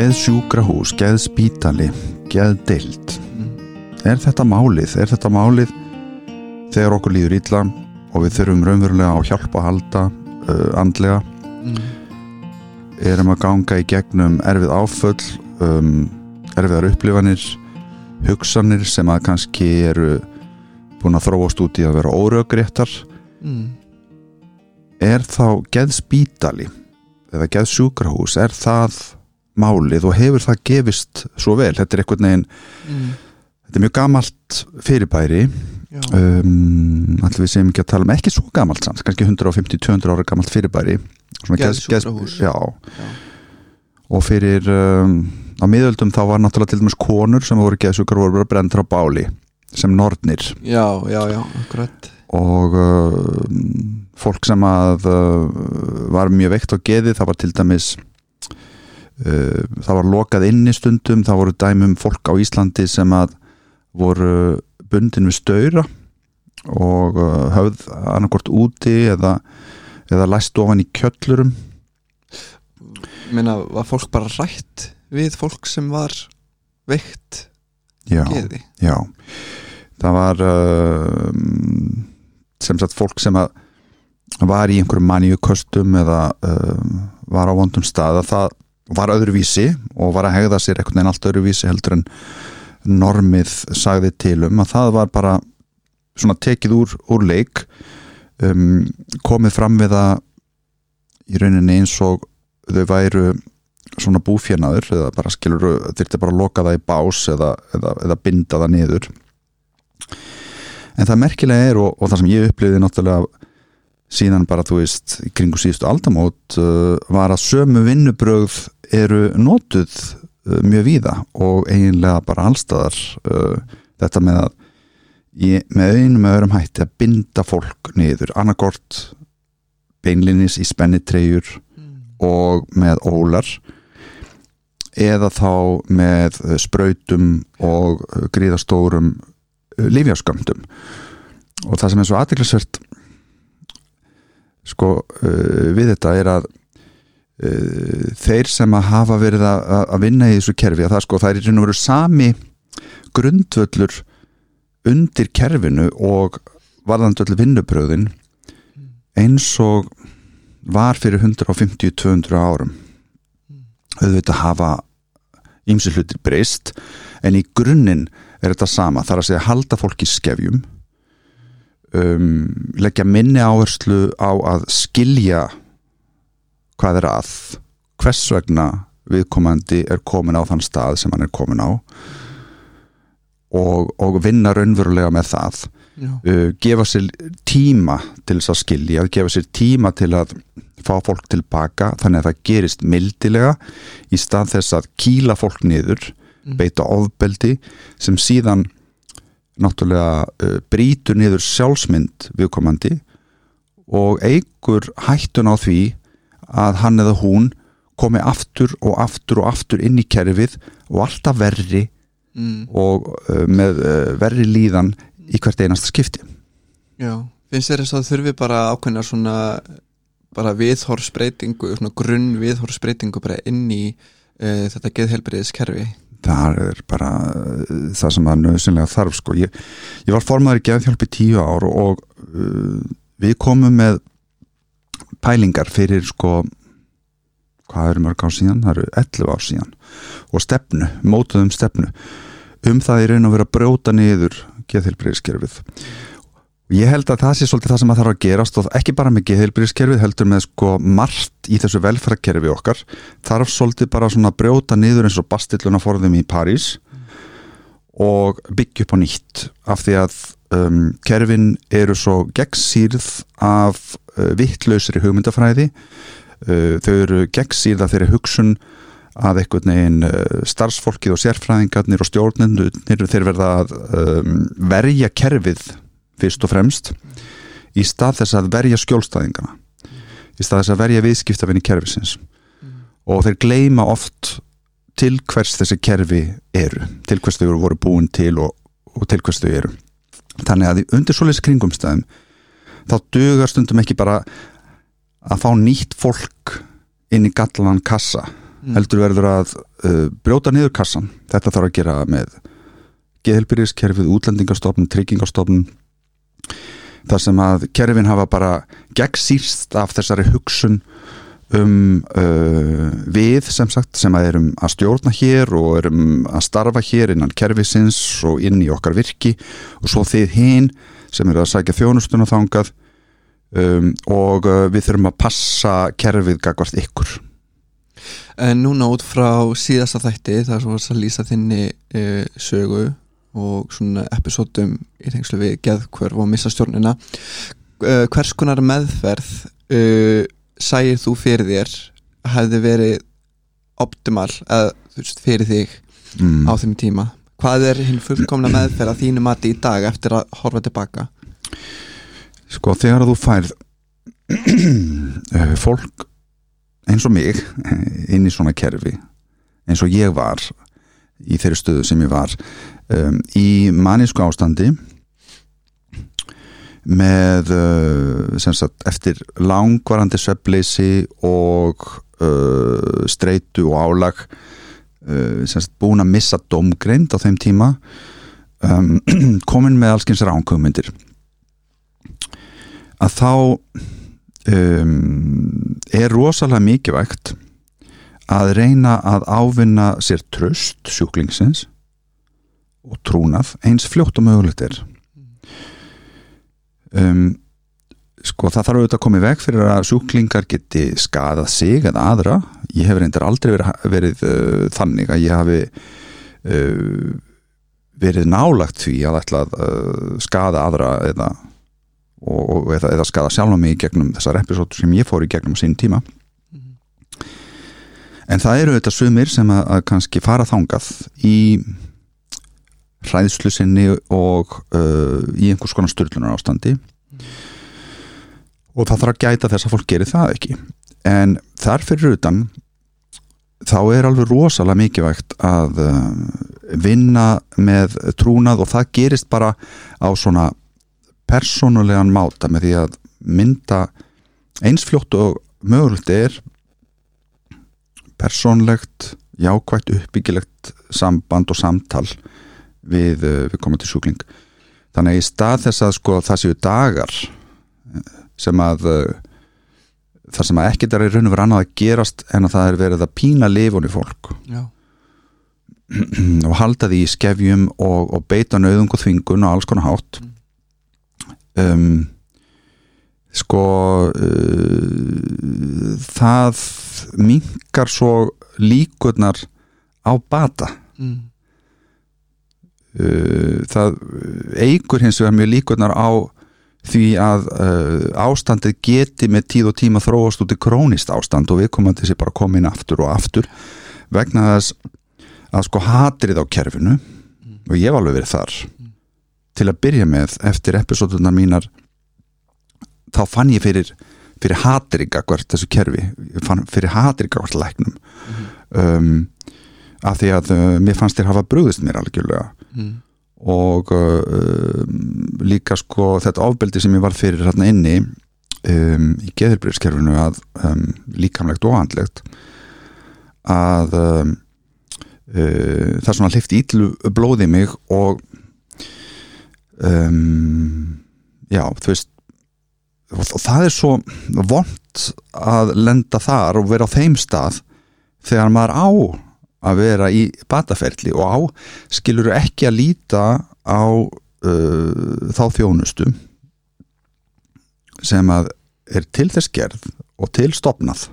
geðsjúkrahús, geðspítali geðdeild er þetta málið, er þetta málið þegar okkur líður illa og við þurfum raunverulega á hjálp að halda uh, andlega mm. erum að ganga í gegnum erfið áföll um, erfiðar upplifanir hugsanir sem að kannski eru búin að þróast út í að vera óröggréttar Mm. er þá geðspítali eða geðsjúkrahús er það málið og hefur það gefist svo vel, þetta er einhvern veginn Mm. þetta er mjög gamalt fyrirbæri um, allir við segjum ekki að tala um ekki svo gamalt samt, kannski 150-200 ára gamalt fyrirbæri geðs- Geðsjúkrahús. já. Já. og fyrir um, á miðöldum þá var náttúrulega til dæmis konur sem voru geðsjúkar voru bara brendur á báli sem nornir já, já, já, akkurat og uh, fólk sem að uh, var mjög veikt á geði það var til dæmis það var lokað inni stundum. Það voru dæmum fólk á Íslandi sem að voru bundin við stöyra og uh, höfð annarkort úti eða, eða læst ofan í kjöllurum. Meina, var fólk bara rætt við fólk sem var veikt já, geði já. Það var uh, sem sagt fólk sem að var í einhverjum maníuköstum eða uh, var á vondum stað. Að það var öðruvísi og var að hegða sér einhvern veginn allt öðruvísi heldur en normið sagði til um að það var bara svona tekið úr, úr leik um, komið fram við að í rauninni eins og þau væru svona búfjanaður eða bara skilur þurfti bara að loka það í bás eða, eða, eða binda það niður. En það merkilega er og, og það sem ég upplýði náttúrulega síðan bara þú veist kringu síðustu aldamót uh, var að sömu vinnubrögð eru notuð uh, mjög víða og eiginlega bara allstaðar uh, þetta með að ég, með einum með öðrum hætti að binda fólk niður. Annarkort beinlinis í spennitreyjur og með ólar eða þá með uh, sprautum og gríðastórum lífjáskamdum og það sem er svo aðeinsvært sko við þetta er að þeir sem að hafa verið að, vinna í þessu kerfi að það sko það er í raun og veru sami grundvöllur undir kerfinu og varðandöldu vinnubröðin eins og var fyrir 150-200 árum. Auðvitað hafa ýmsi hlutir breyst en í grunninn er þetta sama, það er að segja halda fólk í skefjum um, leggja minni áherslu á að skilja hvað er að? Hvers vegna viðkomandi er komin á þann stað sem hann er komin á? Og, og vinna raunverulega með það. Uh, gefa sér tíma til þess að skilja, gefa sér tíma til að fá fólk tilbaka þannig að það gerist mildilega í stað þess að kýla fólk niður Mm. beita ofbeldi sem síðan náttúrulega uh, brýtur niður sjálfsmynd viðkomandi og eigur hættun á því að hann eða hún komi aftur og aftur og aftur inn í kerfið og alltaf verri mm. og uh, með uh, verri líðan í hvert einasta skipti Já, finnst þér þess að þurfi bara ákveðna svona bara viðhorsbreytingu, svona grunn viðhorsbreytingu bara inn í uh, þetta geðhelbriðiskerfi það er bara það sem að nöðsynlega þarf sko. ég, ég var formaður í geðhjálp í tíu ár og við komum með pælingar fyrir sko hvað eru mörg ár síðan, það eru 11 ár síðan. Og stefnu, mótuðum stefnu. Um það í raun og vera að brjóta niður geðhjálpriðiskerfið Ég held að það sé svolítið það sem að þarf að gerast og ekki bara með geðheilbríðiskerfið heldur með sko margt í þessu velferðkerfi okkar. Þarf svolítið bara svona að brjóta niður eins og bastilluna forðum í París og byggja upp á nýtt. Af því að um, kerfin eru svo gegnsýrð af vittlausri hugmyndafræði. Uh, þau eru gegnsýrð af þeirri hugsun að einhvern veginn uh, starfsfólkið og sérfræðingarnir og stjórnendunir þeir verða að verja kerfið fyrst og fremst í stað þess að verja skjólstæðingana í stað þess að verja viðskiptafinni kerfisins. Og þeir gleima oft til hvers þessi kerfi eru til hvers þau voru búin til og, og til hvers þau eru. Þannig að í undir svoleiðs kringumstæðum þá dugar stundum ekki bara að fá nýtt fólk inn í gallanan kassa. Mm. heldur verður að uh, brjóta niður kassan. Þetta þarf að gera með geðhelbyrðiskerfið, útlendingastofnun, tryggingastofnun þar sem að kerfin hafa bara gegnsýrst af þessari hugsun um uh, við sem sagt sem að erum að stjórna hér og erum að starfa hér innan kerfisins og inn í okkar virki. Og svo þið hinn sem eru að sækja þjónustuna þangað um, og uh, við þurfum að passa kerfið gagvart ykkur En núna út frá síðasta þætti það er svo að lýsa þinni e, sögu og svona episódum í tengslu við geðkvörf og missa stjórnina e, hvers konar meðferð e, sæir þú fyrir þér hefði verið optimal eða veist, fyrir þig mm. á þeim tíma hvað er hinn fullkomna meðferð að þínu mati í dag eftir að horfa tilbaka? Sko þegar þú færð eh, fólk eins og mig inn í svona kerfi eins og ég var í þeirri stöðu sem ég var um, í manísku ástandi með uh, sagt, eftir langvarandi svefleysi og uh, streitu og álag uh, búin að missa domgreind á þeim tíma um, komin með allskins ránkugmyndir að þá um, er rosalega mikilvægt að reyna að ávinna sér tröst sjúklingsins og trúnað eins fljótt og mögulegt er. Um, sko það þarf auðvitað að koma í veg fyrir að sjúklingar geti skadað sig eða aðra. Ég hef reyndar aldrei verið, verið uh, þannig að ég hafi uh, verið nálagt því að ætla að uh, skada aðra eða, og, og, eða, eða skada sjálfa mig í gegnum þessar episódu sem ég fór í gegnum sín tíma. En það eru þetta sumir sem að, að kannski fara þangað í hræðslu sinni og uh, í einhvers konar styrlunar ástandi og það þarf að gæta þess að fólk gerir það ekki. En þar fyrir utan þá er alveg rosalega mikilvægt að uh, vinna með trúnað og það gerist bara á svona persónulegan máta með því að mynda eins fljótt og mögulegt er persónlegt, jákvægt uppbyggilegt samband og samtal við, uh, við komandi sjúkling. Þannig að í stað þess að sko það séu dagar eh, sem að uh, þar sem að ekkert er í raun og vera annað að gerast en að það er verið að pína lifunni fólk. Já, og halda því í skefjum og, og beita nöðung og þvingun og alls konar hátt. Um, sko uh, það minkar svo líkurnar á bata. Mm. uh, það eigur hins vegar mjög líkurnar á því að uh, ástandið geti með tíð og tíma þróast út í krónist ástand og við að þessi bara komin aftur og aftur vegna þess að sko hatrið á kerfinu og ég var alveg verið þar til að byrja með eftir episódunar mínar þá fann ég fyrir fyrir hatrið hvert þessu kerfi fyrir hatrið hvert læknum. Um, af því að uh, mér fannst þér hafa brugðist mér algjörlega. Mm. Og uh, líka sko þetta ofbeldi sem ég var fyrir hérna inni um, í geðurbreyðskerfinu að um, líkamlegt og andlegt að um, uh, það svona hlifti ítlu blóði mig og um, já, þú veist og það er svo vond að lenda þar og vera á þeim stað þegar maður á að vera í bataferli og á skilur ekki að líta á uh, þá þjónustu sem að er til þess gerð og til stopnað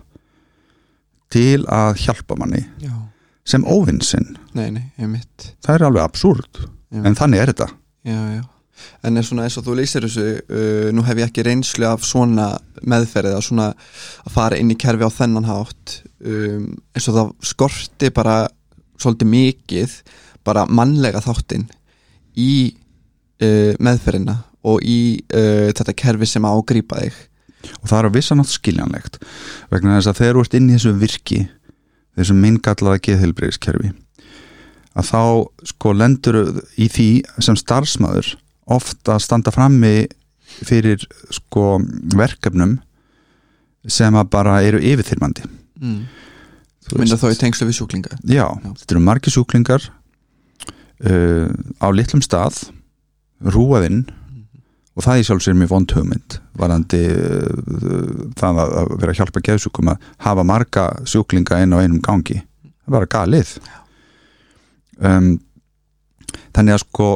til að hjálpa manni Já, sem mitt það er alveg absúrt en þannig er þetta. Já, já En svona eins og þú leysir þessu uh, nú hef ég ekki reynslu af svona meðferðið að svona að fara inn í kerfi á þennan hátt. Um, eins og það skorti bara svolítið mikið bara mannlega þáttinn í uh, meðferðina og í uh, þetta kerfi sem á að grípa þig. Og það er að vissanátt skiljanlegt vegna þess að þegar þú ert inn í þessu virki þessu minngallaða geðheilbreyðiskerfi að þá sko lendur í því sem starfsmæður ofta standa frammi fyrir sko verkefnum sem að bara eru yfirþyrmandi mm. veist. þá í tengslu við sjúklinga Já, Já. þetta eru margir sjúklingar uh, á litlum stað rúaðinn og það er sjálfsögur mjög vond hugmynd varandi uh, það að vera að hjálpa geðsjúkum að hafa marga sjúklinga inn á einum gangi það er bara galið um, þannig að sko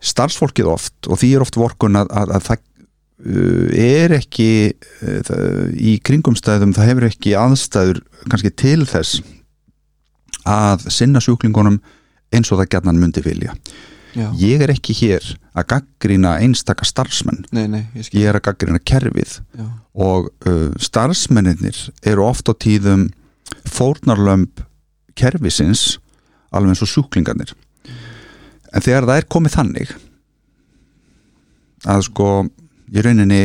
starfsfólkið oft og því er oft vorkun að, að, að það uh, er ekki uh, það, í kringumstæðum það hefur ekki aðstæður kannski til þess að sinna sjúklingunum eins og það gætnan myndi vilja. Já, ég er ekki hér að gaggrina einstaka starfsmenn. Nei, nei, ég ég er að gaggrina kerfið. Já, og uh, starfsmennir eru oft á tíðum fórnarlömb kerfisins alveg eins og sjúklingarnir en þegar það er komið þannig að sko í rauninni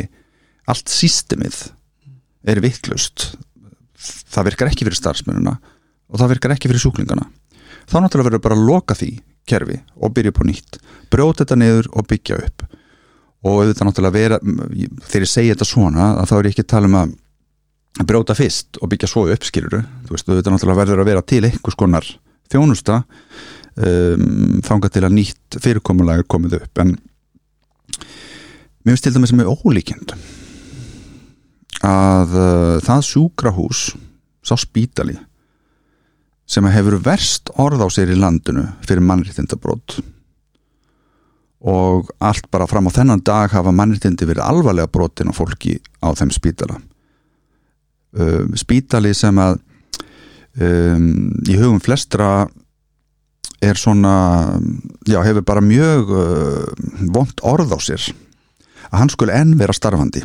allt sístemið er vittlust það virkar ekki fyrir starfsmennina og það virkar ekki fyrir sjúklingana þá náttúrulega verður bara að loka því kerfi og byrja upp á nýtt brjóta þetta niður og byggja upp. Og auðvitað náttúrulega vera þegar ég segi þetta svona að þá er ég ekki að tala um að brjóta fyrst og byggja svo upp skiluru, þú veist, auðvitað náttúrulega verður að vera til einhvers konar þjónusta um, þangað til að nýtt fyrirkomulag er komið upp. En mér finnst til dæmis með ólíkjend að uh, það sjúkrahús sá spítali sem hefur verst orð á sér í landinu fyrir mannréttindabrót og allt bara fram á þennan dag hafa mannréttindi verið alvarlega brotin á fólki á þeim spítala. Um, spítali sem að um, í hugum flestra er svona já, hefur bara mjög uh, vond orð á sér að hann skulle enn vera starfandi.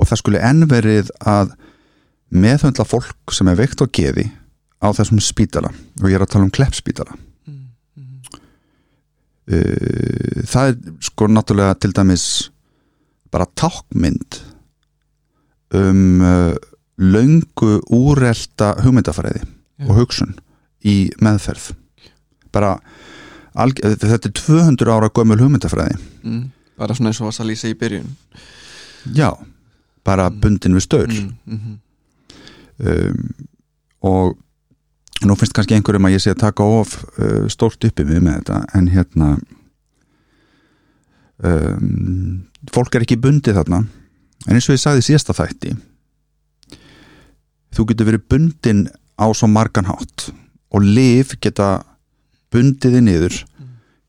Og það skulle enn verið að meðhundla fólk sem er veikt á geði á þessum spítala. Og ég er að tala um kleppspítala. Uh, það er sko náttúrulega til dæmis bara tákmynd um uh, löngu úrelta hugmyndafræði Já. og hugsun í meðferð bara þetta er 200 ára gömul hugmyndafræði. Mm, bara svona eins og að lýsa í byrjun? Já, bara bundin við staur. Mm, mm, um, og nú finnst kannski einhverjum að ég sé að taka of uh, stórt uppi við með þetta en hérna um, fólk er ekki bundið þarna. En eins og ég sagði síðasta þætti þú getur verið bundin á svo margan hátt og liv geta bundið þig niður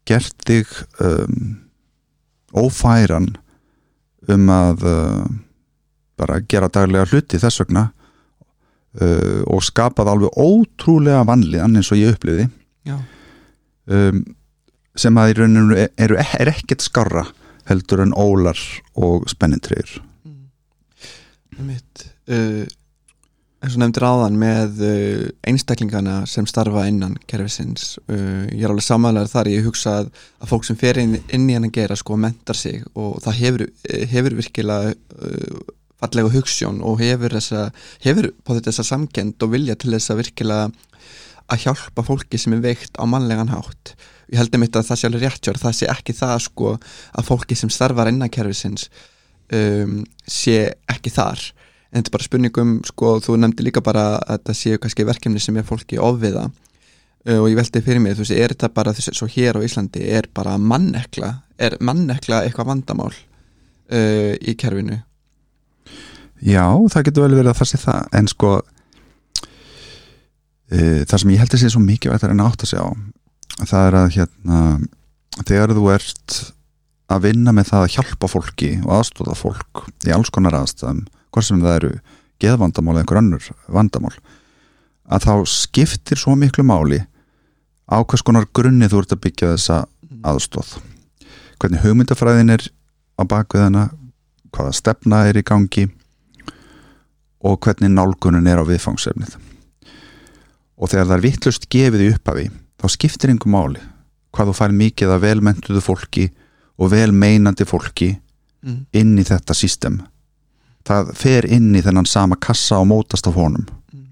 gert þig um, ófæran um að uh, bara gera daglega hluti þess vegna uh, og skapað alveg ótrúlega vanlíðan eins og ég uppliði um, sem að í rauninu eru, er ekkert skarra heldur en ólar og spennintreyður mitt uh, eins og nefndir áðan með uh, einstaklingana sem starfa innan kerfisins. Uh, ég er alveg samanlega þar. Ég hugsa að, að fólk sem fer inn, inn í hann að gera sko mentar sig og það hefur, hefur virkilega fallega hugssjón og hefur þessa hefur på þetta þessa samkend og vilja til þess að virkilega að hjálpa fólki sem er veikt á mannlegan hátt. Ég held um þetta að það sé alveg rétt hjá það sé ekki það sko að fólki sem starfar innan kerfisins um, sé ekki þar en þetta er bara spurningum sko, þú nefndi líka bara að þetta séu kannski verkefni sem er fólki ofviða. Uh, og ég veldi fyrir mig, þú veist, er þetta bara þess, svo hér á Íslandi, er bara mannekla er mannekla eitthvað vandamál uh, í kerfinu? Já, það getur vel verið að það sé það en sko e, það sem ég held að sé svo mikið að það er að átta sig á það er að hérna þegar þú ert að vinna með það að hjálpa fólki og aðstóða fólk í alls konar aðstæðum hvort sem það eru geðvandamál eða einhver önnur vandamál að þá skiptir svo miklu máli á hvers konar grunni þú ert að byggja þessa aðstóð hvernig hugmyndafræðin er á bakviðana hvaða stefna er í gangi og hvernig nálgunin er á viðfangsefnið. Og þegar það er vittlust gefið í upphafi þá skiptir einhver máli hvað þú fær mikið af velmentuðu fólki og velmeinandi fólki mm. inn í þetta sístem það fer inn í þennan sama kassa og mótast af honum. Mm.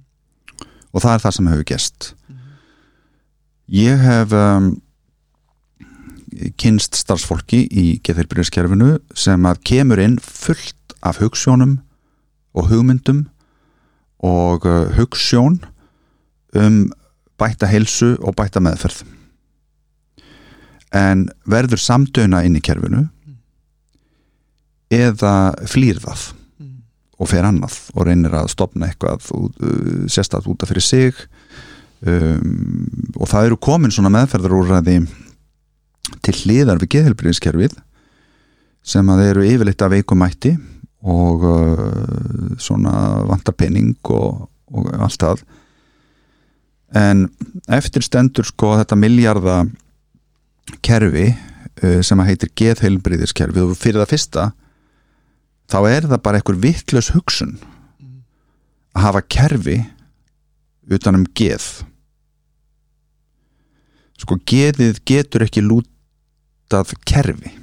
og það er það sem hefur gest ég hef um, kynst starfsfólki í geðheilbyrðiskerfinu sem að kemur inn fullt af hugssjónum og hugmyndum og uh, hugssjón um bætta heilsu og bætta meðferð. En verður samdöina inn í kerfinu eða flýr það og fer annað og reynir að stopna eitthvað uh, sérstætt út af fyrir sig. Um, og það eru komin svona meðferðarúræði til hliðar við geðhelbriðiskerfið sem að eru yfirleitt af veikumætti og uh, svona vantar penning og, og allt það. En eftir stendur sko þetta miljarda kerfi uh, sem að heitir geðheilbriðiskerfi og fyrir það fyrsta þá er það bara einhver vittlös hugsun að hafa kerfi utan um geð. Sko geðið getur ekki lútað kerfi.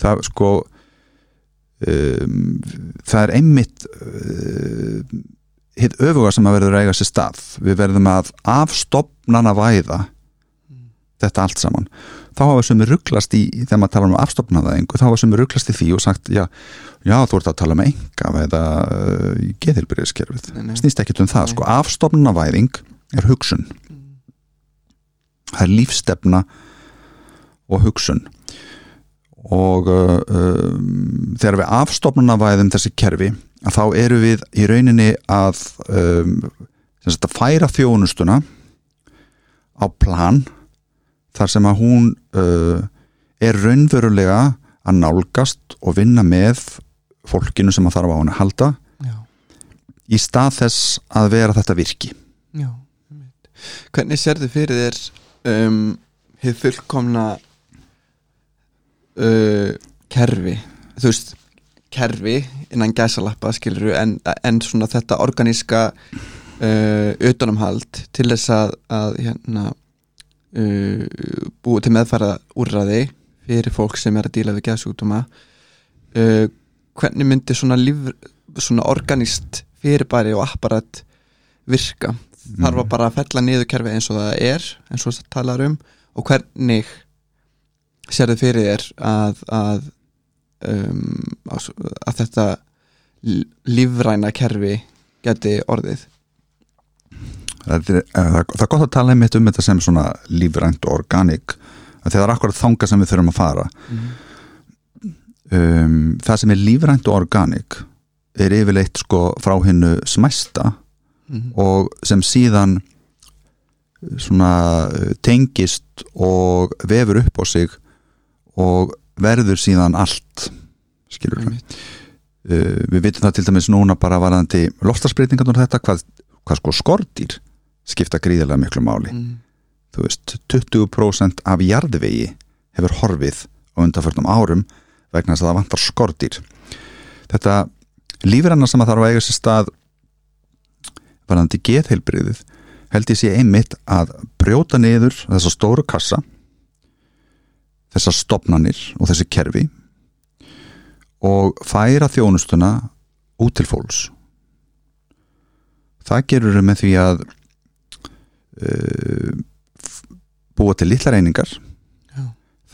Það sko um, það er einmitt uh, hitt öfuga sem að verður að eiga sér stað. Við verðum að afstopnana væða þetta allt saman þá hafa sem er rugglast í þegar maður tala um afstopnaðaðingu þá hafa sem er rugglast í því og sagt já, já þú ert að tala um enga eða uh, geðilbyrðiskerfið snýst ekkit um það, Nei. sko afstopnaðavæðing er hugsun. Það er lífstefna og hugsun. Og uh, um, þegar við afstopnaðavæðum þessi kerfi að þá eru við í rauninni að um, sagt að færa þjónustuna á plan þar sem að hún uh, er raunverulega að nálgast og vinna með fólkinu sem að þarf á hann að halda já, í stað þess að vera þetta virki. Já hvernig sérðu fyrir þér um, hefur fullkomna uh, kerfi? Þú veist kerfi innan gæsalappa skilur en, en svona þetta organíska uh, utanumhald til þess að, að hérna uh, búið til meðfæra úrraði fyrir fólk sem er að díla við gæsúkdóma uh, hvernig myndi svona, svona organíst fyrirbæri og apparat virka? Þarf að bara að fella niður kerfi eins og það er eins og það talar um og hvernig sér þið fyrir þér að að, um, að, þetta lífræna kerfi geti orðið það er, eh, það, það er gott að tala einmitt um þetta sem svona lífrænt og organik að það er akkurat þanga sem við þurfum að fara um, það sem er lífrænt og organik er yfirleitt sko frá hinnu smæsta mm og sem síðan svona tengist og vefur upp á sig og verður síðan allt skilur Einmitt. uh, við vitum það til dæmis núna bara varðandi loftarsbreytingarnar og þetta hvað, hvað sko skordýr skipta gríðilega miklu máli. Mm. þú veist, 20% af jarðvegi hefur horfið á undanförnum árum vegna þess að það vantar skordýr. Þetta lífrannar sem að þarf að eiga sér stað varðandi geðheilbriðið held ég sé einmitt að brjóta niður þessa stóru kassa þessar stopnanir og þessi kerfi og færa þjónustuna út til fólks. Það gerur við með því að uh, búa til litlar einingar Já.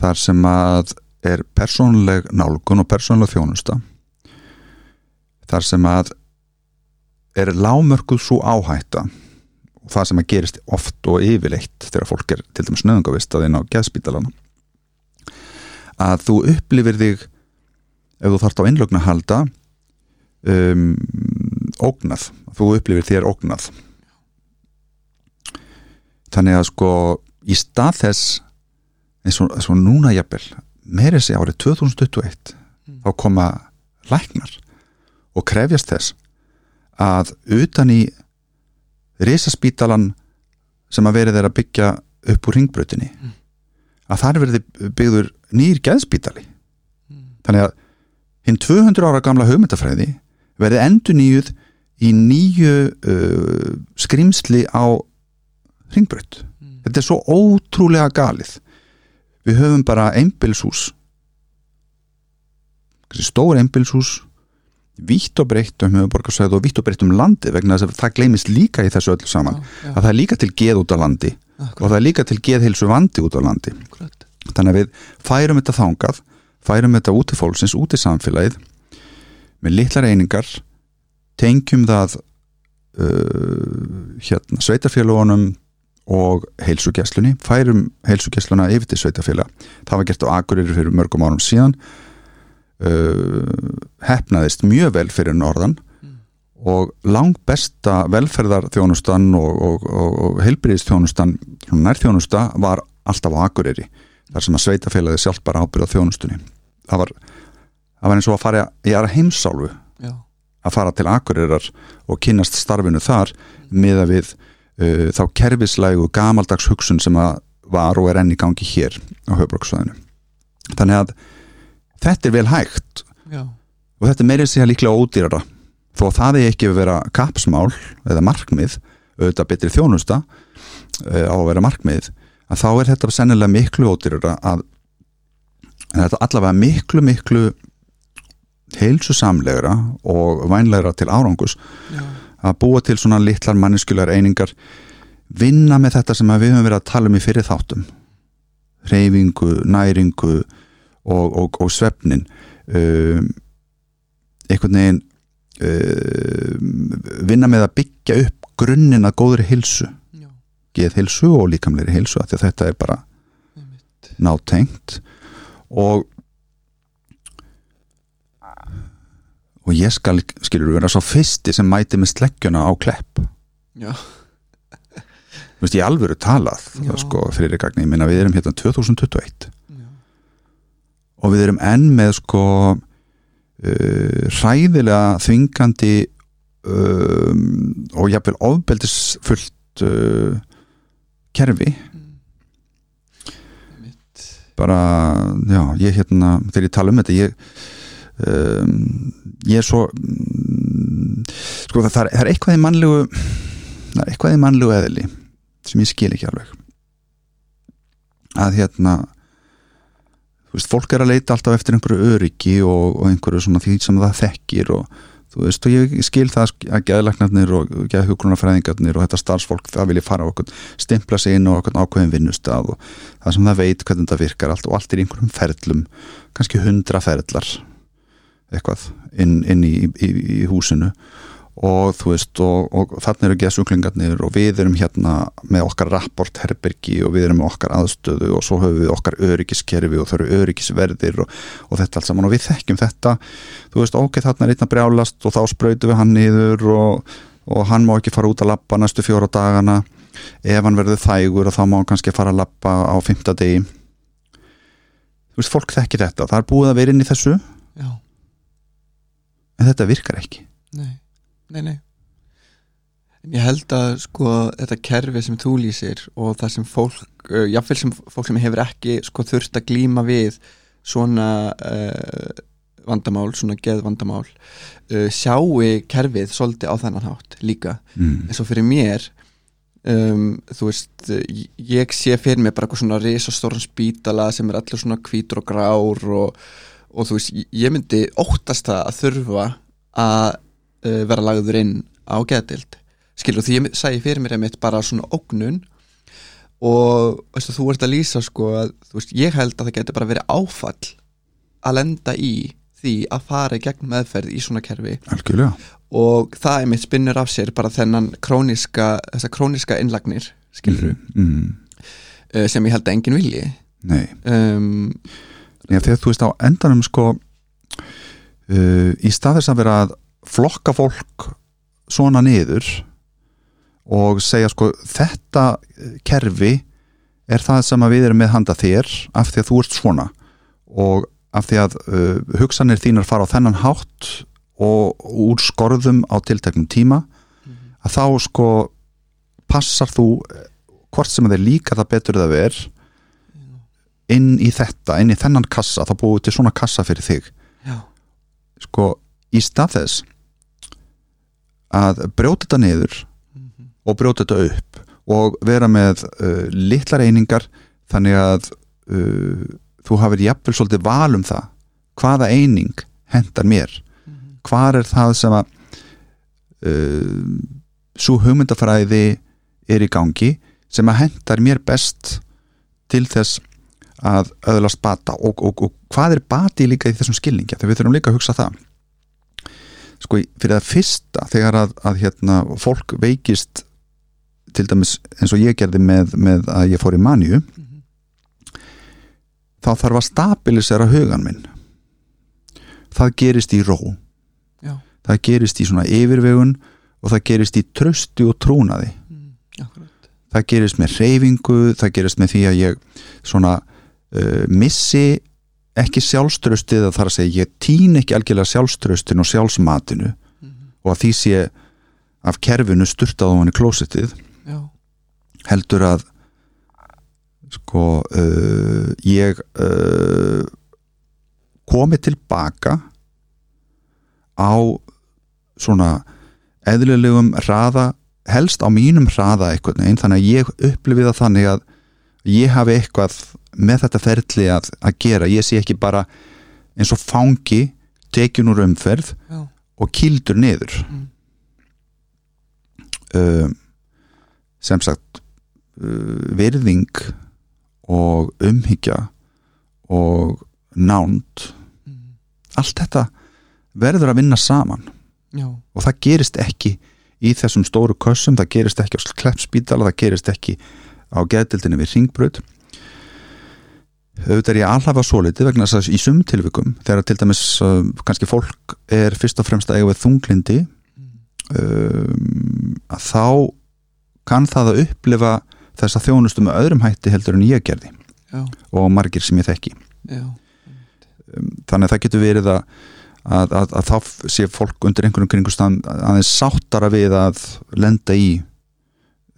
þar sem að er persónuleg nálgun og persónuleg þjónusta þar sem að er lámörkuð svo áhætta og það sem að gerist oft og yfirleitt þegar fólk er til dæmis nöðungavist að inn á geðspítalana að þú upplifir þig ef þú þarft á innlögn að halda um, ógnað þú upplifir þér ógnað þannig að sko í stað þess eins og, eins og núna jafnvel meiri sig árið 2021 Mm. þá koma læknar og krefjast þess að utan í risaspítalan sem að verið er að byggja upp úr ringbrautinni Mm. að þar verði byggður nýr geðspítali Mm. þannig að hinn 200 ára gamla hugmyndafræði verði endur nýjuð í nýju uh, skrimsli á ringbraut Mm. þetta er svo ótrúlega galið. Við höfum bara einbilshús stór einbilshús vítt og breytt um höfuborgarsvæð og vítt og breytt um landi vegna þess að það gleymist líka í þessu öllu saman. Já, að það er líka til geð út á landi já, og það er líka til geðheilsu vandi út á landi. Akkurat. þannig að við færum þetta þangað færum þetta út til fólksins, út í samfélagið með litlar einingar tengjum það uh, hérna, sveitafélagunum og heilsugesslunni færum heilsugessluna yfir til sveitafélag það var gert á Akureyri fyrir mörgum árum síðan. Uh, hefnaðist mjög vel fyrir norðan og langt besta velferðarþjónustan og, og, og, og heilbyrðistjónustan nærþjónusta var alltaf á Akureyri þar sem að sveitafélagi sjálf bara ábyrða þjónustunni. Það var, það var eins og að fara í aðra heimsálfu já, að fara til Akureyrar og kynnast starfinu þar miða við uh, þá kerfislægu gamaldags hugsun sem að var og er enn í gangi hér á höfbruksvæðinu þannig að þetta er vel hægt já, og þetta er meirið sér líklega ódýrara. Þó að það er ekki að vera kapsmál eða markmið, auðvitað betri þjónusta uh, á að vera markmið að þá er þetta sennilega miklu ódýrara að en þetta allavega miklu miklu heilsusamlegra og vænlegra til árangus já, að búa til svona litlar manneskjulegar einingar vinna með þetta sem við höfum verið að tala um í fyrir þáttum. Reyfingu, næringu og, og, og svefnin. Um, einhvern veginn um, vinna með að byggja upp grunninn að góðri hilsu geð hilsu og líkamleiri hilsu þetta er bara nátengt og og ég skal skilur vera svo fyrsti sem mæti með sleggjuna á klepp. Já, Þú veist, ég alvöru talað Já. sko, fyrir gagni, ég minna við erum hérna 2021 já, og við erum enn með sko uh, hræðilega þvingandi um, og jafnvel ofbeldisfullt uh, kerfi. Einmitt. Bara, já, ég hérna þegar ég tala um þetta ég um, ég er svo um, sko það, það, er, það eitthvað í mannlegu það er eitthvað í mannlegu eðli sem ég skil ekki alveg. Að hérna þú veist, fólk er að leita alltaf eftir einhverju öryggi og, og einhverju svona því sem það þekkir og þú veist, og ég skil það að geðlæknarnir og geðhugrunarfræðingarnir og þetta starfsfólk, það vilja fara á okkur stimpla sig inn á okkur ákveðin vinnustaf og það sem það veit hvernig þetta virkar allt og allt er einhverjum ferlum kannski hundra ferlar eitthvað inn, inn í, í, í húsinu. Og þú veist og, og þannig eru geðsuglingarnir og við erum hérna með okkar rapport herbergi og við erum með okkar aðstöðu og svo höfum við okkar öryggiskerfi og það eru öryggisverðir og, og þetta allt saman. Og við þekkjum þetta. Þú veist ok, þarna er einn að brjálast og þá sprautum við hann niður og, og hann má ekki fara út að lappa næstu fjóra dagana. Ef hann verður þægur og þá má hann kannski fara að lappa á fymta degi. Þú veist, fólk þekki þetta. Það er búið að vera inn í þessu. Já, en þetta virkar ekki. Nei, nei, nei. En ég held að sko þetta kerfi sem þú lýsir og það sem fólk, uh, jáfnvel sem fólk sem hefur ekki sko þurft að glíma við svona uh, vandamál, svona geðvandamál uh, sjáu kerfið svolítið á þennan hátt líka. Mm. eins og fyrir mér um, þú veist ég- sé fyrir mér bara eitthvað svona risastóran spítala sem er allir svona hvítur og grár og, og þú veist ég- myndi óttast það að þurfa að uh, vera lagður inn á geðdild skilur því ég sæði fyrir mér einmitt bara svona ógnun og veistu, þú ert að lýsa sko að veist, ég held að það getur bara verið áfall að lenda í því að fara í gegn meðferð í svona kerfi. Algjörlega. Og það einmitt spinnur af sér bara þennan króniska, þessa króniska innlagnir skilur mm. uh, sem ég held að enginn vilji. Nei, um, Já, þegar þú veist á endanum sko uh, í stað þess að vera að flokka fólk svona niður og segja sko þetta kerfi er það sem að við erum með handa þér af því að þú ert svona og af því að uh, hugsanir þínar fara á þennan hátt og úr skorðum á tilteknum tíma að þá sko passar þú eh, hvort sem þeir líka það betur það ver inn í þetta, inn í þennan kassa þá búið til svona kassa fyrir þig já, sko, í stað þess að brjóta þetta niður Mhm. og brjóta þetta upp og vera með uh, litlar einingar þannig að uh, þú hafið jafnvel svolítið val um það hvaða eining hendar mér Mhm. hvar er það sem að uh, svo hugmyndafræði er í gangi sem að hendar mér best til þess að öðlast bata og, og, og hvað er bati líka í þessum skilningi? Þegar við þurfum líka að hugsa það. Sko fyrir það fyrsta þegar að, að hérna, fólk veikist til dæmis eins og ég gerði með, með að ég fór í manju Mhm. þá þarf að stabilisera hugan minn. Það gerist í ró. Já. það gerist í svona yfirvegun og það gerist í trösti og trúnaði. Mm, það gerist með reyfingu það gerist með því að ég svona uh, missi ekki sjálfströstið að þar að segja ég týn ekki algjörlega sjálfströstin og sjálfsmatinu Mhm. og að því sé af kerfinu styrtað á hann í klósettið Já, heldur að sko uh, ég uh, komi tilbaka á svona eðlilegum hraða helst á mínum hraða eitthvað einn þannig að ég upplifi það þannig að ég hafi eitthvað með þetta ferli að, að gera. Ég sé ekki bara eins og fangi tekjun úr umferð já, og kildur niður. Mm. um, sem sagt uh, virðing og umhyggja og nánd. Mm, allt þetta verður að vinna saman. Já, og það gerist ekki í þessum stóru kössum, það gerist ekki á kleppspítala, það gerist ekki á geðdildinni við ringbröð auðvitað er ég alhafa svo litið vegna þess að í sum tilvikum þegar til dæmis uh, kannski fólk er fyrst og fremst að eiga við þunglindi um, að þá kann það að upplifa þessa þjónustu með öðrum hætti heldur en ég gerði já, og margir sem ég þekki. Um, þannig að það getur verið að, að, að, að þá sé fólk undir einhvern kringustan aðeins sáttara við að lenda í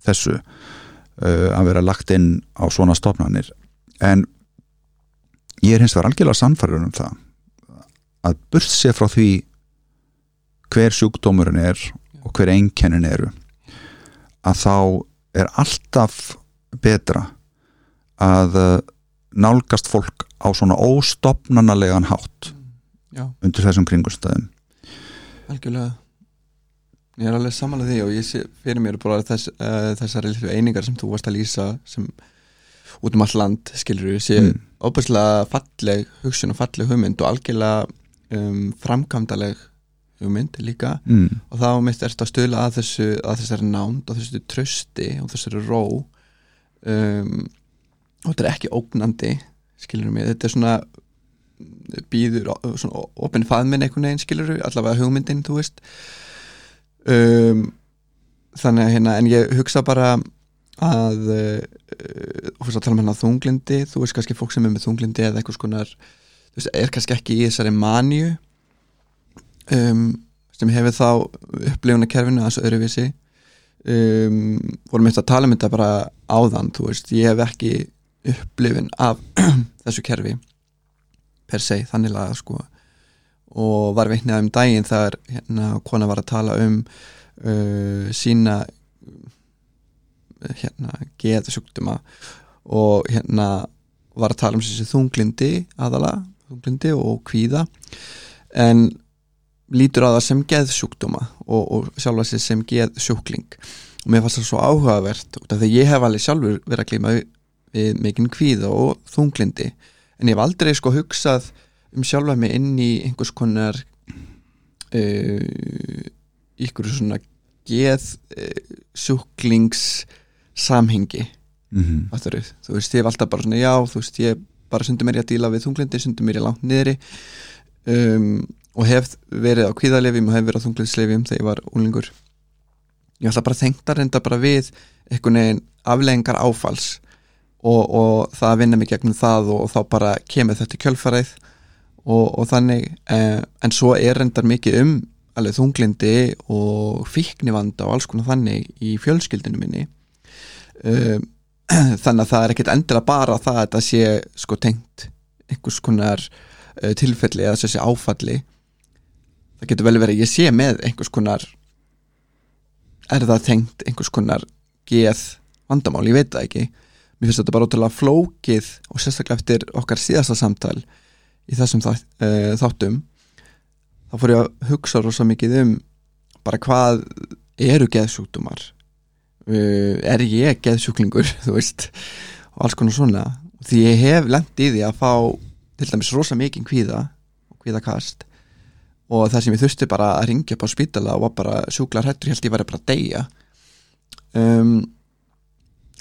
þessu uh, að vera lagt inn á svona stofnanir. En ég er hins vegar algjörlega sannfæður um það að burt sé frá því hver sjúkdómurinn er og hver einkennin eru að þá er alltaf betra að uh, nálgast fólk á svona óstopnanalegan hátt Já, undir þessum kringustæðum algjörlega. Ég er alveg samanlega því og ég sé fyrir mér bara þess, uh, þessari litlu einingar sem þú varst að lýsa sem út um all land skilur við, sé Mm. Óbærslega falleg hugsun og falleg hugmynd og algjörlega um, framkvæmdaleg hugmynd líka. Mm. og þá mitt ertu að stöðla að þessu að þessari nánd og þessu trösti og þessari ró. Um, og þetta er ekki ógnandi skilur mig, þetta er svona býður svona opin faðminn einhvern veginn skilur allavega hugmyndin, þú veist. Um, þannig að hérna, en ég hugsa bara að uh, þú veist að tala um hérna þunglindi þú veist kannski fólk sem er með þunglindi eða eitthvað skonar veist, er kannski ekki í þessari manju um, sem hefur þá upplifuna kerfinu að þessu öðruvísi. Um, vorum eitt að tala um þetta bara áðan þú veist, ég hef ekki upplifun af þessu kerfi per se, þannig laga sko. Og var veitnið um daginn þar hérna kona var að tala um uh, sína hérna geðsjúkduma og hérna var að tala um þessi þunglindi aðala, þunglindi og kvíða en lítur á það sem geðsjúkduma og, og sjálfa sér sem geðsjúkling. Og mér fannst það svo áhugavert út af því ég hef alveg sjálfur verið að glíma við, mikinn kvíða og þunglindi en ég hef aldrei sko hugsað um sjálfa mig inn í einhvers konar uh, ykkur svona geð uh, sjúklings samhengi. Mm fattarðu? þú? Veist, ég hef alltaf bara svona já, þú veist, ég bara sundum mér í að díla við þunglindi sundum mér í langt niðri. Um, og hef verið á kvíðalefjum og hef verið á þunglindslefjum þegar ég var úlingur ég ætla bara að þengta reynda bara við einhvern veginn afleggingar áfalls og, og það að vinna mig gegnum það og, og þá bara kemur þetta kjölfarið og, og þannig eh, en svo er reyndar mikið um alveg þunglindi og fíknivanda og alls konar þannig í fjölskyldinu minni þannig að það er ekkert endilega bara það að þetta sé sko tengt einhvers konar uh, tilfelli eða þessi áfalli. Það getur vel verið ég sé með einhvers konar er það tengt einhvers konar geð vandamál, ég veit það ekki. Mér finnst þetta bara ótrúlega flókið og sérstaklega eftir okkar síðasta samtal í þessum uh, þáttum. Þá fór ég að hugsa rosa mikið um bara hvað eru geðsjúkdómar? uh, er ég geðsjúklingur þú veist og alls konar svona. Því ég hef lent í því að fá til dæmis rosa mikið kvíða og kvíðakast. Og það sem ég þurfti bara að ringja upp á spítala og var bara sjúklar hættur, ég held ég væri bara að deyja. Um,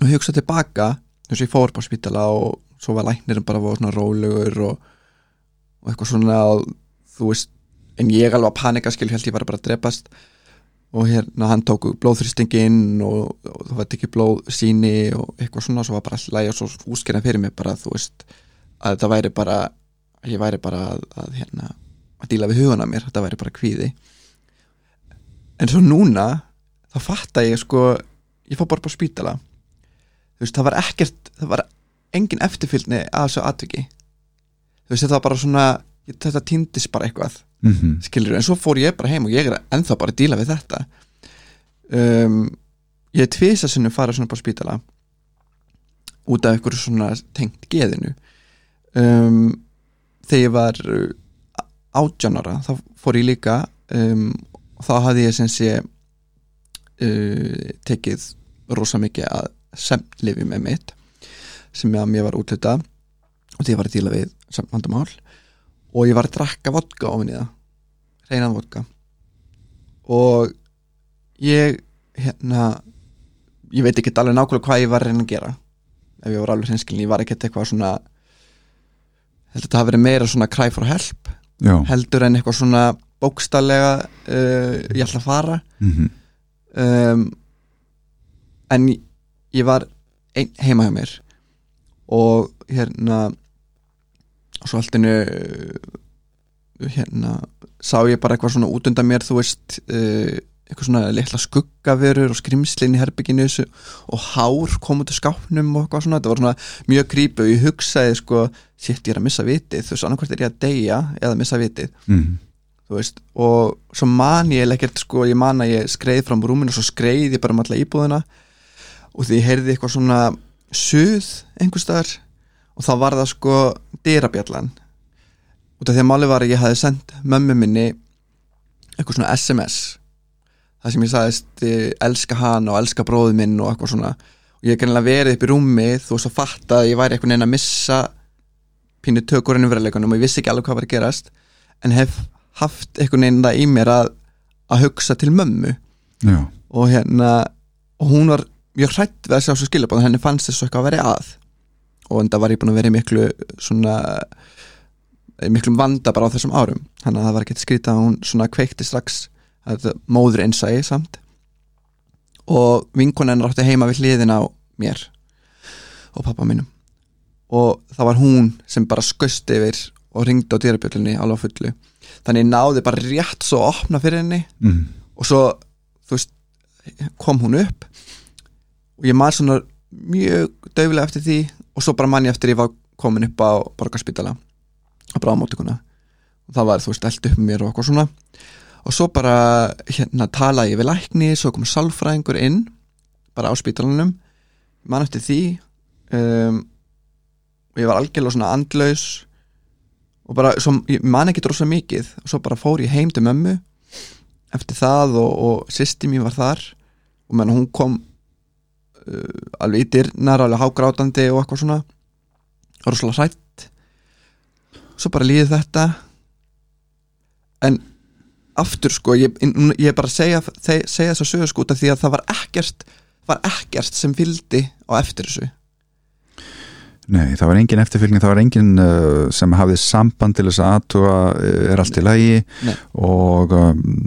og hugsa tilbaka þess að ég fór upp á spítala og svo var læknirinn bara voru svona rólegur og, og eitthvað svona þú veist, en ég alveg að panika skil, held ég væri bara að drepast og hérna hann tók blóðþrýstingin og, og það var tekið blóðsýni og eitthvað svona, svo var bara alltaf læg og svo úskerna fyrir mig bara, þú veist að þetta væri bara, ég væri bara að, að hérna, að díla við hugan að mér þetta væri bara kvíði. En svo núna, þá fatta ég sko, ég fór bara á spítala. Þú veist, það var ekkert það var engin eftirfylgni að þessu atviki. Þú veist, þetta var bara svona þetta týndist bara eitthvað mm -hmm. skilur, en svo fór ég bara heim og ég er ennþá bara að díla við þetta. Um, ég er tvisa sinnum farað svona á spítala út af einhverju svona tengt geðinu. Um, þegar ég var uh, átjánara þá fór ég líka um, og þá hafði ég sem sé uh, tekið rosa mikið að semlifi með mitt sem mér var útlutað og því ég var að díla við vandamál og ég var að drakka vodka ofin í það. Reynan vodka. Og ég hérna ég veit ekki alveg nákvæmlega hvað ég var að reyna að gera. Ef ég var alveg hreinskilin, ég var ekkert eitthvað svona heldur þetta hafi verið meira svona cry for help Já, heldur en eitthvað svona bókstallega uh, ég ætla að fara. Mm um, en ég var ein, heima hjá mér. Og hérna og svo alltinu hérna sá ég bara eitthvað svona út undan mér þú veist uh, eitthvað svona litla skuggaverur og skrimslinn í herbygginu og hár kom út af skápnum og eitthvað svona, þetta var svona mjög grípi og ég hugsaði sko, sétt ég er að missa vitið. Þú veist, annarkvært er ég að deyja eða missa vitið. Mm. þú veist, og svo man ég ekkert sko, ég man að ég skreið fram rúminu og svo skreið ég bara um alla íbúðina. Og því ég heyrði eitthvað svona suð einhvers staðar og þá var það sko dyrabjallan. Út af því að máli var að ég hafi sendt mömmu minni eitthvað svona SMS það sem ég sagðist eh, elska hann og elska bróðu minn og eitthvað svona. Og ég kannilega verið upp í rúmi þú veist að fatta að ég væri eitthvað neina að missa pínu tökur ennum veruleikunum og ég vissi ekki alveg hvað var að gerast en hef haft eitthvað neina í mér að, að hugsa til mömmu. Já, og hérna og hún var mjög hrætt við að sjá svo skilabóð henni fannst þess eitthvað að vera að og enda var ég búin að vera í miklu svona miklum vanda bara á þessum árum. Þannig að það var ekki skrítið að hún svona kveikti strax þetta móður einsægi samt. Og vinkonan rátti heima við hliðin á mér og pappa mínum. Og það var hún sem bara skust yfir og ringdi á dýrabjöldinni alveg fullu. Þannig ég náði bara rétt svo að opna fyrir henni mm. og svo veist, kom hún upp. Og ég man svona mjög döfilega eftir því og svo bara man ég eftir ég var komin upp á borgarspítala á bráðmóttikuna og það var þú veist eld upp mér og eitthvað svona. Og svo bara hérna talaði ég við lækni svo kom salfræðingur inn bara á spítalanum. Man eftir því um, og ég var algjörlega svona andlaus og bara, svo, ég man ekki drosa mikið. Og svo bara fór ég heim til mömmu. Eftir það og, og sýsti mín var þar. Og menn hún kom alveg í dyrnar alveg hágrátandi og eitthvað svona. Rosalega hrætt. Svo bara líði þetta. En aftur sko ég, er bara að segja, segja þess að sögur sko því að það var ekkert var ekkert sem fylgdi á eftir þessu. Nei, það var engin eftirfylgning, það var engin uh, sem hafði samband til þess að aðtúa er allt í lagi. Nei. og um,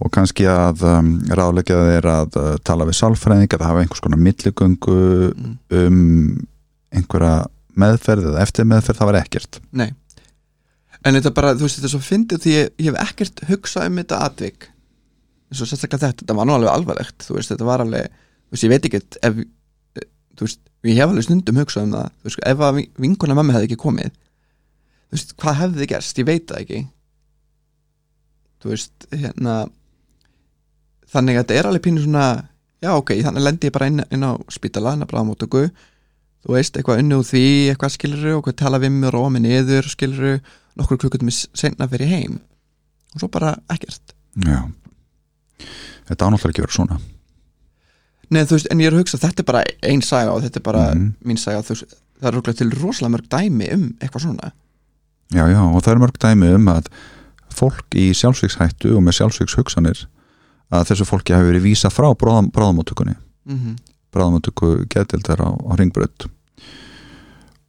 og kannski að um, ráðleggja þeir að uh, tala við sálfræðing að hafa einhvers konar milligöngu Mm. um einhverja meðferð eða eftir meðferð, það var ekkert. Nei. En þetta bara, þú veist, þetta er svo fyndið því ég, ég hef ekkert hugsað um þetta atvik. Eins og sérstaklega þetta, þetta var nú alveg alvarlegt þú veist, þetta var alveg, þú veist, ég veit ekki ef, eh, þú veist, ég hef alveg stundum hugsað um það, þú veist, ef að vinkona mamma hefði ekki komið þú veist, hvað hefði gerst, ég veit það ekki. Þú veist, hérna þannig að þetta er alveg pínu svona já, ok, þannig lendi ég bara inn, inn á spítala, inn á bráðamótöku þú veist, eitthvað unni úr því, eitthvað skiluru og hvað tala við mig og róa mig niður skiluru, nokkur klukkutum senna fyrir heim. Og svo bara ekkert. Já. Þetta ánáttúrulega ekki verið svona. Nei, þú veist, en ég er að hugsa, þetta er bara ein saga og þetta er bara Mhm. mín saga. Þú veist, það er rúglega til rosalega mörg dæmi um eitthvað svona. Já, já, og það er mörg dæmi um að fólk í sjálfsvíkshættu og með sjálfsvíkshugsanir að þessu fólki hafi verið vísa frá bráðam, bráðamóttökunni. Mm bráðamóttöku geðdildar á, á ringbraut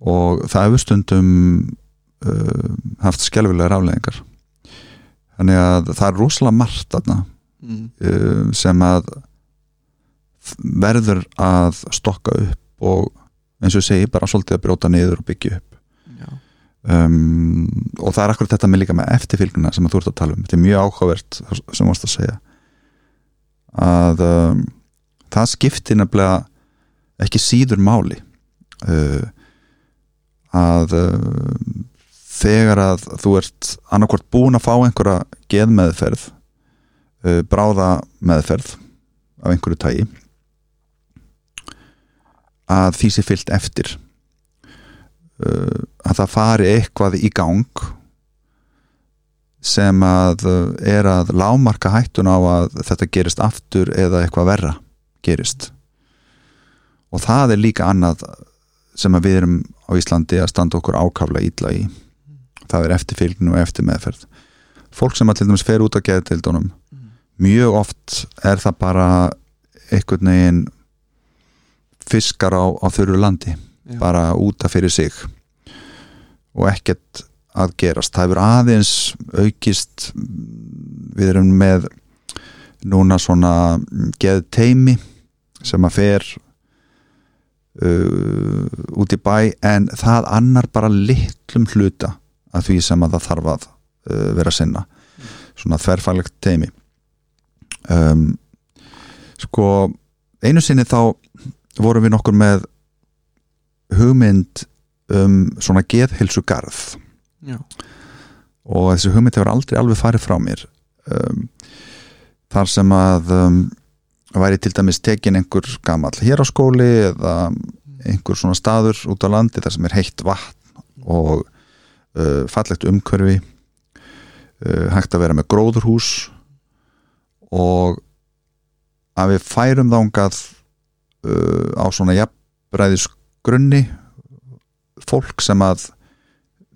og það hefur stundum uh, haft skelfilega rafleðingar þannig að það er rosalega margt þarna mm. uh, sem að verður að stokka upp og eins og segi bara svolítið að brjóta niður og byggja upp. Um, og það er akkurat þetta með líka með eftirfylguna sem þú ert að tala um. Þetta er mjög áhugavert sem varst að segja að um, það skiptir nefnilega ekki síður máli uh, að uh, þegar að þú ert annarkvort búin að fá einhverja geðmeðferð uh, bráða meðferð af einhverju tægi að því sé fyllt eftir uh, að það fari eitthvað í gang sem að uh, er að lámarka hættun á að þetta gerist aftur eða eitthvað verra gerist. Og það er líka annað sem að við erum á Íslandi að standa okkur ákaflega ítla í. Það er eftirfylgn og eftir meðferð fólk sem að til dæmis fer út á geðtildunum mjög oft er það bara einhvern veginn fiskar á, á þurru landi Já. bara úta fyrir sig. Og ekkert að gerast. Það hefur aðeins aukist við erum með núna svona geð teimi sem að fer uh, út í bæ en það annar bara litlum hluta að því sem að það þarf að uh, vera sinna. Svona þverfælegt teimi um, sko einu sinni þá vorum við nokkur með hugmynd um svona geðhilsugarð já, og þessi hugmynd hefur aldrei alveg farið frá mér um, þar sem að um, væri til dæmis tekin einhver gamall hér á skóli eða einhver svona staður út á landi þar sem er heitt vatn og uh, fallegt umhverfi uh, hægt að vera með gróðurhús og að við færum þángað uh, á svona jafnbræðis grunni fólk sem að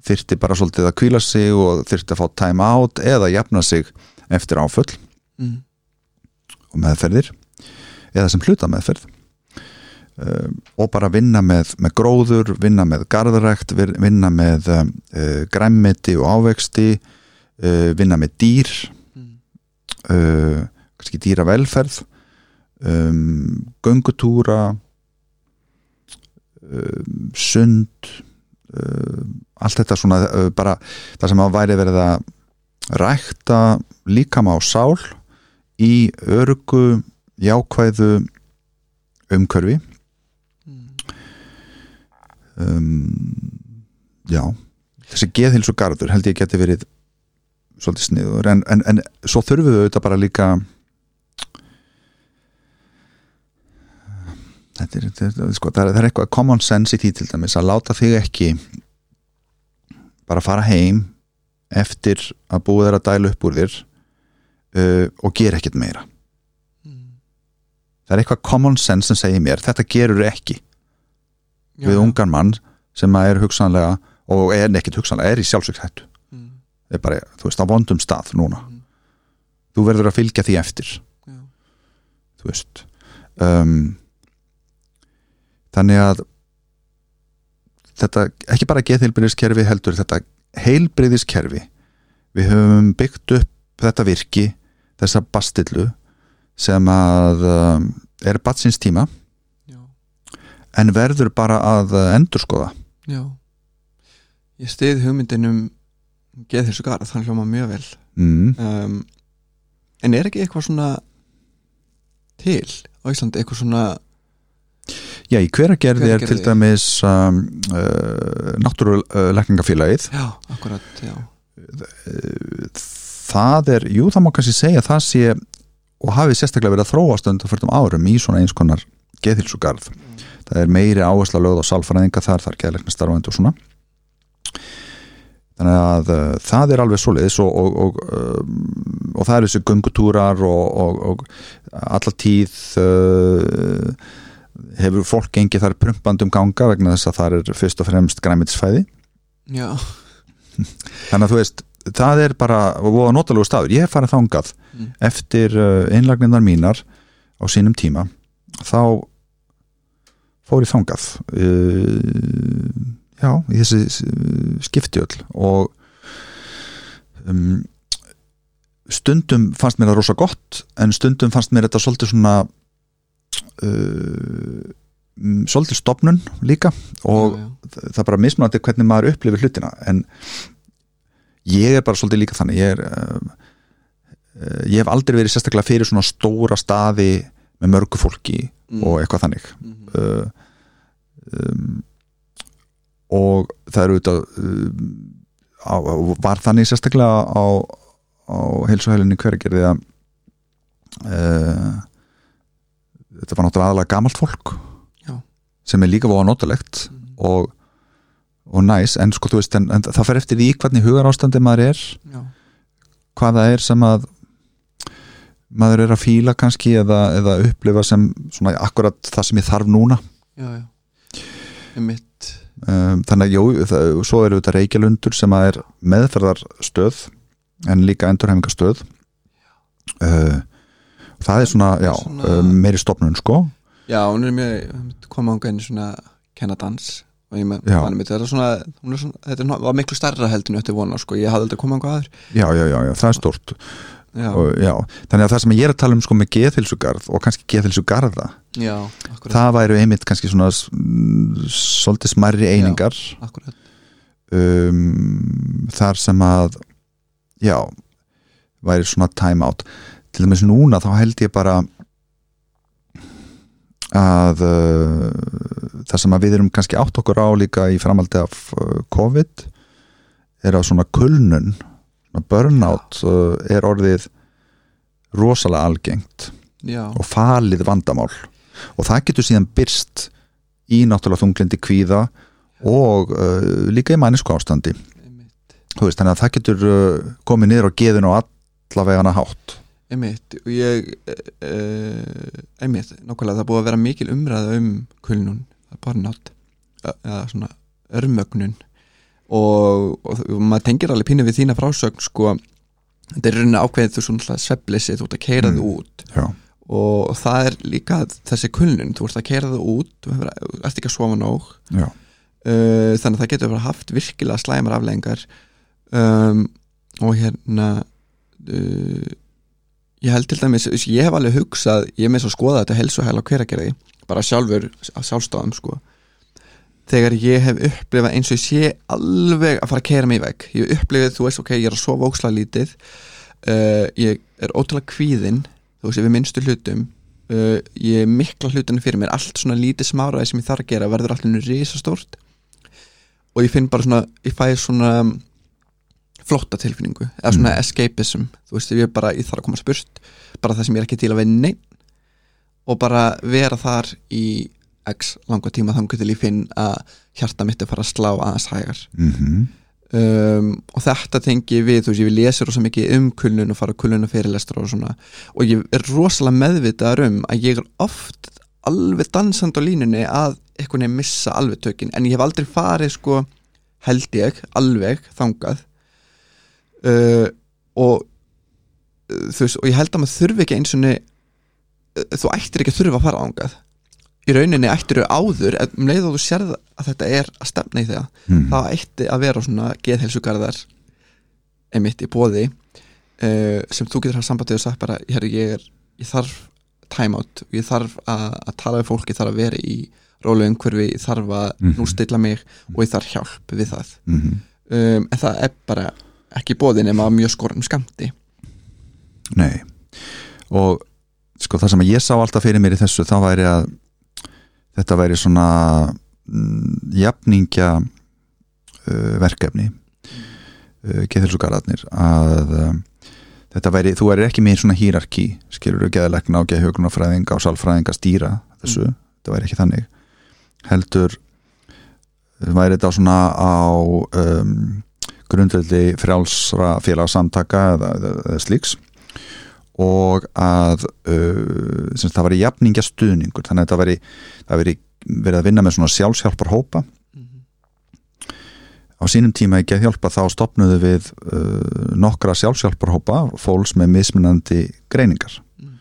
þyrti bara svolítið að kvíla sig og þyrti að fá time out eða jafna sig eftir áföll mm. og meðferðir eða sem hluta meðferð uh, og bara vinna með, með gróður, vinna með garðrækt, vin- vinna með uh, græmmeti og ávexti uh, vinna með dýr Mm. uh, kannski dýra velferð um, göngutúra um, sund um, allt þetta svona uh, bara það sem að væri verið að rækta líkama á sál í örugu jákvæðu umhverfi Mm. um, já þessi geðhilsu garður held ég geti verið svolítið sniður en, en, en svo þurfum við auðvitað bara líka þetta er, þetta sko, það er, það er eitthvað common sense í því til dæmis að láta þig ekki bara fara heim eftir að búið þér að dæla upp úr þér uh, og gera ekkert meira Mm. það er eitthvað common sense sem segir mér þetta gerur ekki Já, við ungan mann sem er hugsanlega og er nekkit hugsanlega, er í sjálfsögshættu Mm. er bara, þú veist, á vondum stað núna Mm. þú verður að fylgja því eftir Já. þú veist um, þannig að þetta, ekki bara geðheilbriðiskerfi heldur þetta heilbriðiskerfi við höfum byggt upp þetta virki þessa bastillu sem að um, er batsins tíma Já. en verður bara að endurskoða Já Ég stið hugmyndin um geð þessu garð, þannig hljóma mjög vel mm. um, En er ekki eitthvað svona til á Íslandi, eitthvað svona Já, í hveragerði er til dæmis um, uh, náttúruleikningafélagið Já, akkurat, já. Það er, jú það má kannski segja að það sé og hafi sérstaklega verið að þróast undir fyrtum árum í svona eins konar geðhilsugarð það er meiri áhersla lögð á sálfræðinga þar, þar geðleikna starfandi og svona. Þannig að uh, það er alveg svoleiðis og, og, og, um, og það er þessi göngutúrar og, og, og alla tíð uh, hefur fólk gengið þar prumpandum ganga vegna þess að það er fyrst og fremst græmitsfæði Já, þannig að þú veist það er bara og notalegu staður, ég hef farið þangað Mm. eftir uh, einlagninnar mínar á sínum tíma. Þá fór ég þangað. Uh, já, í þessi uh, skiptiöll og um, stundum fannst mér það rosa gott en stundum fannst mér þetta svolítið svona uh, mm, svolítið stopnun líka og já, já. það er bara mismunandi hvernig maður upplifir hlutina en ég er bara svolítið líka þannig ég er uh, uh, ég hef aldrei verið sérstaklega fyrir svona stóra staði með mörgu fólki Mm. og eitthvað þannig Mhm. uh, um, og það eru auðvitað uh, á, var þannig sérstaklega á, á heilsuhælinni hvergerði að uh, þetta var náttúrulega aðalega gamalt fólk Já. sem er líka voða notalegt Mhm. og, og næs en sko þú veist en, en það fer eftir því hvernig hugar ástandi maður er já, hvað það er sem að maður er að fíla kannski eða, eða upplifa sem svona akkurat það sem ég þarf núna. Já, já. Um, þannig að jú, það, svo eru þetta reykjalundur sem að er meðferðarstöð en líka endurhæfingastöð uh, það er svona, já, Svona- svona... meiri stopnun sko. Já, hún er mjög koma ánga inn í svona kenna dans og ég með manni mitt, þetta er svona, er svona þetta er var miklu stærra heldinu eftir vona sko, ég hafði aldrei komað ánga aður já, já, já, já, það er stort Já, og, já, þannig að það sem ég er að tala um sko með geðhilsugarð og kannski geðhilsugarða já, það væru einmitt kannski svona svolítið smærri einingar um, þar sem að já væri svona time out til dæmis núna þá held ég bara að uh, það sem að við erum kannski átt okkur á líka í framaldi af uh, COVID er að svona kulnun svona burnout uh, er orðið rosalega algengt Já, og falið vandamál. Og það getur síðan byrst í náttúrulega þunglindi kvíða og uh, líka í mannisku ástandi. Veist, þannig að það getur uh, komið niður á geðinu og allavegana hátt einmitt og ég uh, einmitt, nákvæmlega það búið að vera mikil umræða um kulnun, barnátt eða svona örmögnun. Og, og, og maður tengir alveg pínu við þína frásögn sko þetta er rauninni ákveðið þú svona svefleysi, þú ert að keira Mm. út. Já, og það er líka þessi kulnun, þú ert að keira þig út þú ert ekki að sofa nóg. Uh, þannig að það getur haft virkilega slæmar afleggingar um, og hérna uh, ég held til dæmis ég hef alveg hugsað, ég með svo að skoða þetta helsuhæl á hveragerði, bara sjálfur sjálfstofum sko. Þegar ég hef upplifað eins og ég sé alveg að fara að keira mig í veg ég hef upplifað, þú veist, ok, ég er að sofa óksla lítið uh, ég er ótrúlega kvíðinn, þú veist, við minnstu hlutum uh, ég mikla hlutinu fyrir mér. Allt svona lítið smáraði sem ég þarf að gera verður allir nú risastórt. Og ég finn bara svona, ég fæ svona flotta tilfinningu eða svona Mm. escapism. Þú veist, ég er bara, ég þarf að koma spurt bara það sem ég er ekki til að neinn og bara vera þar í x langa tíma þangur til ég finn að hjarta mitt er fara að slá aðeins hægar. Mhm. Um, og þetta tengi við, þú veist, ég lesi rosa mikið um kulnun og fara kulnun og fyrirlestur og svona. Og ég er rosalega meðvitaðar um að ég er oft alveg dansand á línunni að einhvern veginn missa alveg tökin. En ég hef aldrei farið sko held ég alveg þangað uh, og uh, þú veist, og ég held að maður þurfi ekki eins og þú ættir ekki að þurfa að fara þangað í rauninni ættir þú áður um leið og þú sérð að þetta er að stefna í það mm. það ætti að vera svona geðhelsugarðar einmitt í bóði uh, sem þú getur haft sambandið og sagt bara, ég, er, ég þarf time out, ég þarf að, að tala við fólk, ég þarf að vera í rólu umhverfi, ég þarf að Mhm. nú stilla mig og ég þarf hjálp við það Mm um, en það er bara ekki bóði nema mjög skorinn skamti Nei. Og sko það sem ég sá alltaf fyrir mér í þessu þá væri að þetta væri svona mm, jafningja uh, verkefni uh, geðhelsugarðarnir að um, þetta væri, þú væri ekki með svona hýrarki skilur þú geðalegna og geðhugunarfræðinga og sálfræðinga að stýra þessu þetta væri ekki þannig. Heldur væri þetta svona á um, grundveldi frjálsra félagsamtaka eða, eða, slíks. Og að uh, það væri jafningja stuðningur þannig að þetta væri, það væri verið að vinna með svona sjálfsjálpar hópa á sínum tíma í geðhjálpa þá stopnuðu við uh, nokkra sjálfsjálparhópa fólks með mismunandi greiningar. Mm.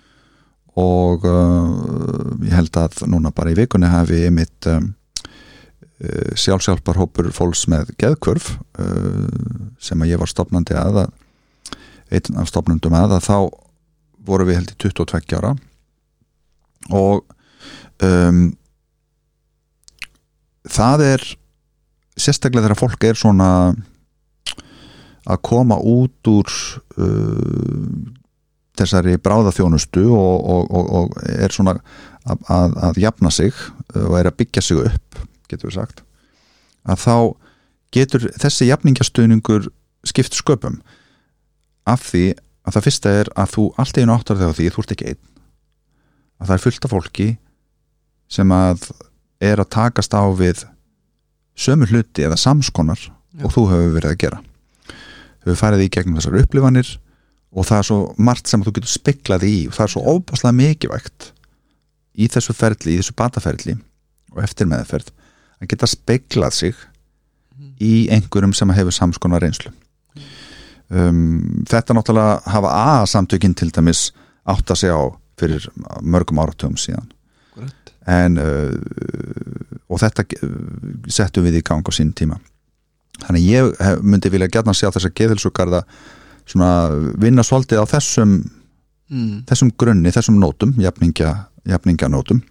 og uh, ég held að núna bara í vikunni hafi einmitt um, uh, sjálfsjálparhópur fólks með geðkvörf uh, sem að ég var stopnandi að, einn af stopnundum að, þá voru við held í 22 ára. Og um, það er sérstaklega þegar fólk er svona að koma út úr uh, þessari bráðaþjónustu og, og, og, og er svona að, að, að jafna sig og er að byggja sig upp getur við sagt að þá getur þessi jafningastöningur skipt sköpum af því að það fyrsta er að þú allt einu áttar þegar því þú ert ekki einn. Að það er fullt af fólki sem að er að takast á við sömu hluti eða samskonar Já. og þú hefur verið að gera. Hefur farið í gegnum þessar upplifanir og það er svo margt sem þú getur speklað í og það er svo óbáslega mikilvægt í þessu ferli, í þessu bataferli og eftir meðferð að geta speklað sig í einhverjum sem hefur samskonar reynslu. Um, þetta náttúrulega hafa A samtökin til dæmis átt að segja á fyrir mörgum áratugum síðan. Akkurat. en uh, og þetta uh, settum við í gang á sín tíma. Þannig ég hef, myndi vilja gætna sjá þess að geðhilsugarða svona vinna svolítið á þessum mm. þessum grunni, þessum nótum jafningja, jafninganótum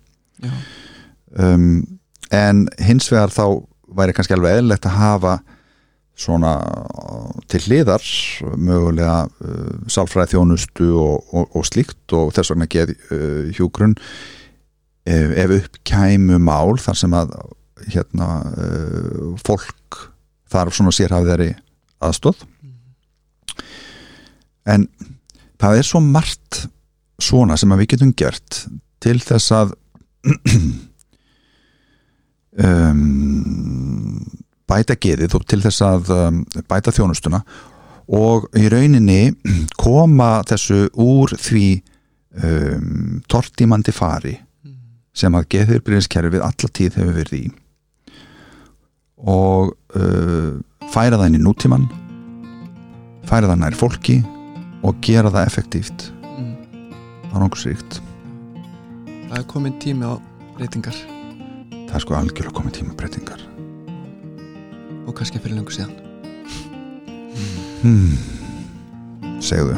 um, en hins vegar þá væri kannski alveg eðlilegt að hafa svona til hliðar mögulega uh, sálfræði þjónustu og, og, og slíkt og þess vegna geð uh, hjúgrunn ef, ef upp kæmu mál þar sem að hérna uh, fólk þarf svona sérhafðari aðstóð en það er svo margt svona sem að við getum gert til þess að um, bæta geðið og til þess að um, bæta þjónustuna og í rauninni koma þessu úr því um, tortímandi fari sem að geðheilbriðiskerfið alla tíð hefur verið í. Og uh, færa það inn í nútíman færa það nær fólki og gera það effektíft. Mm. árangursríkt Það er komin tími á reytingar það er sko algjörlega komið tímabreitingar og kannski fyrir langu séðan hmm. segðu.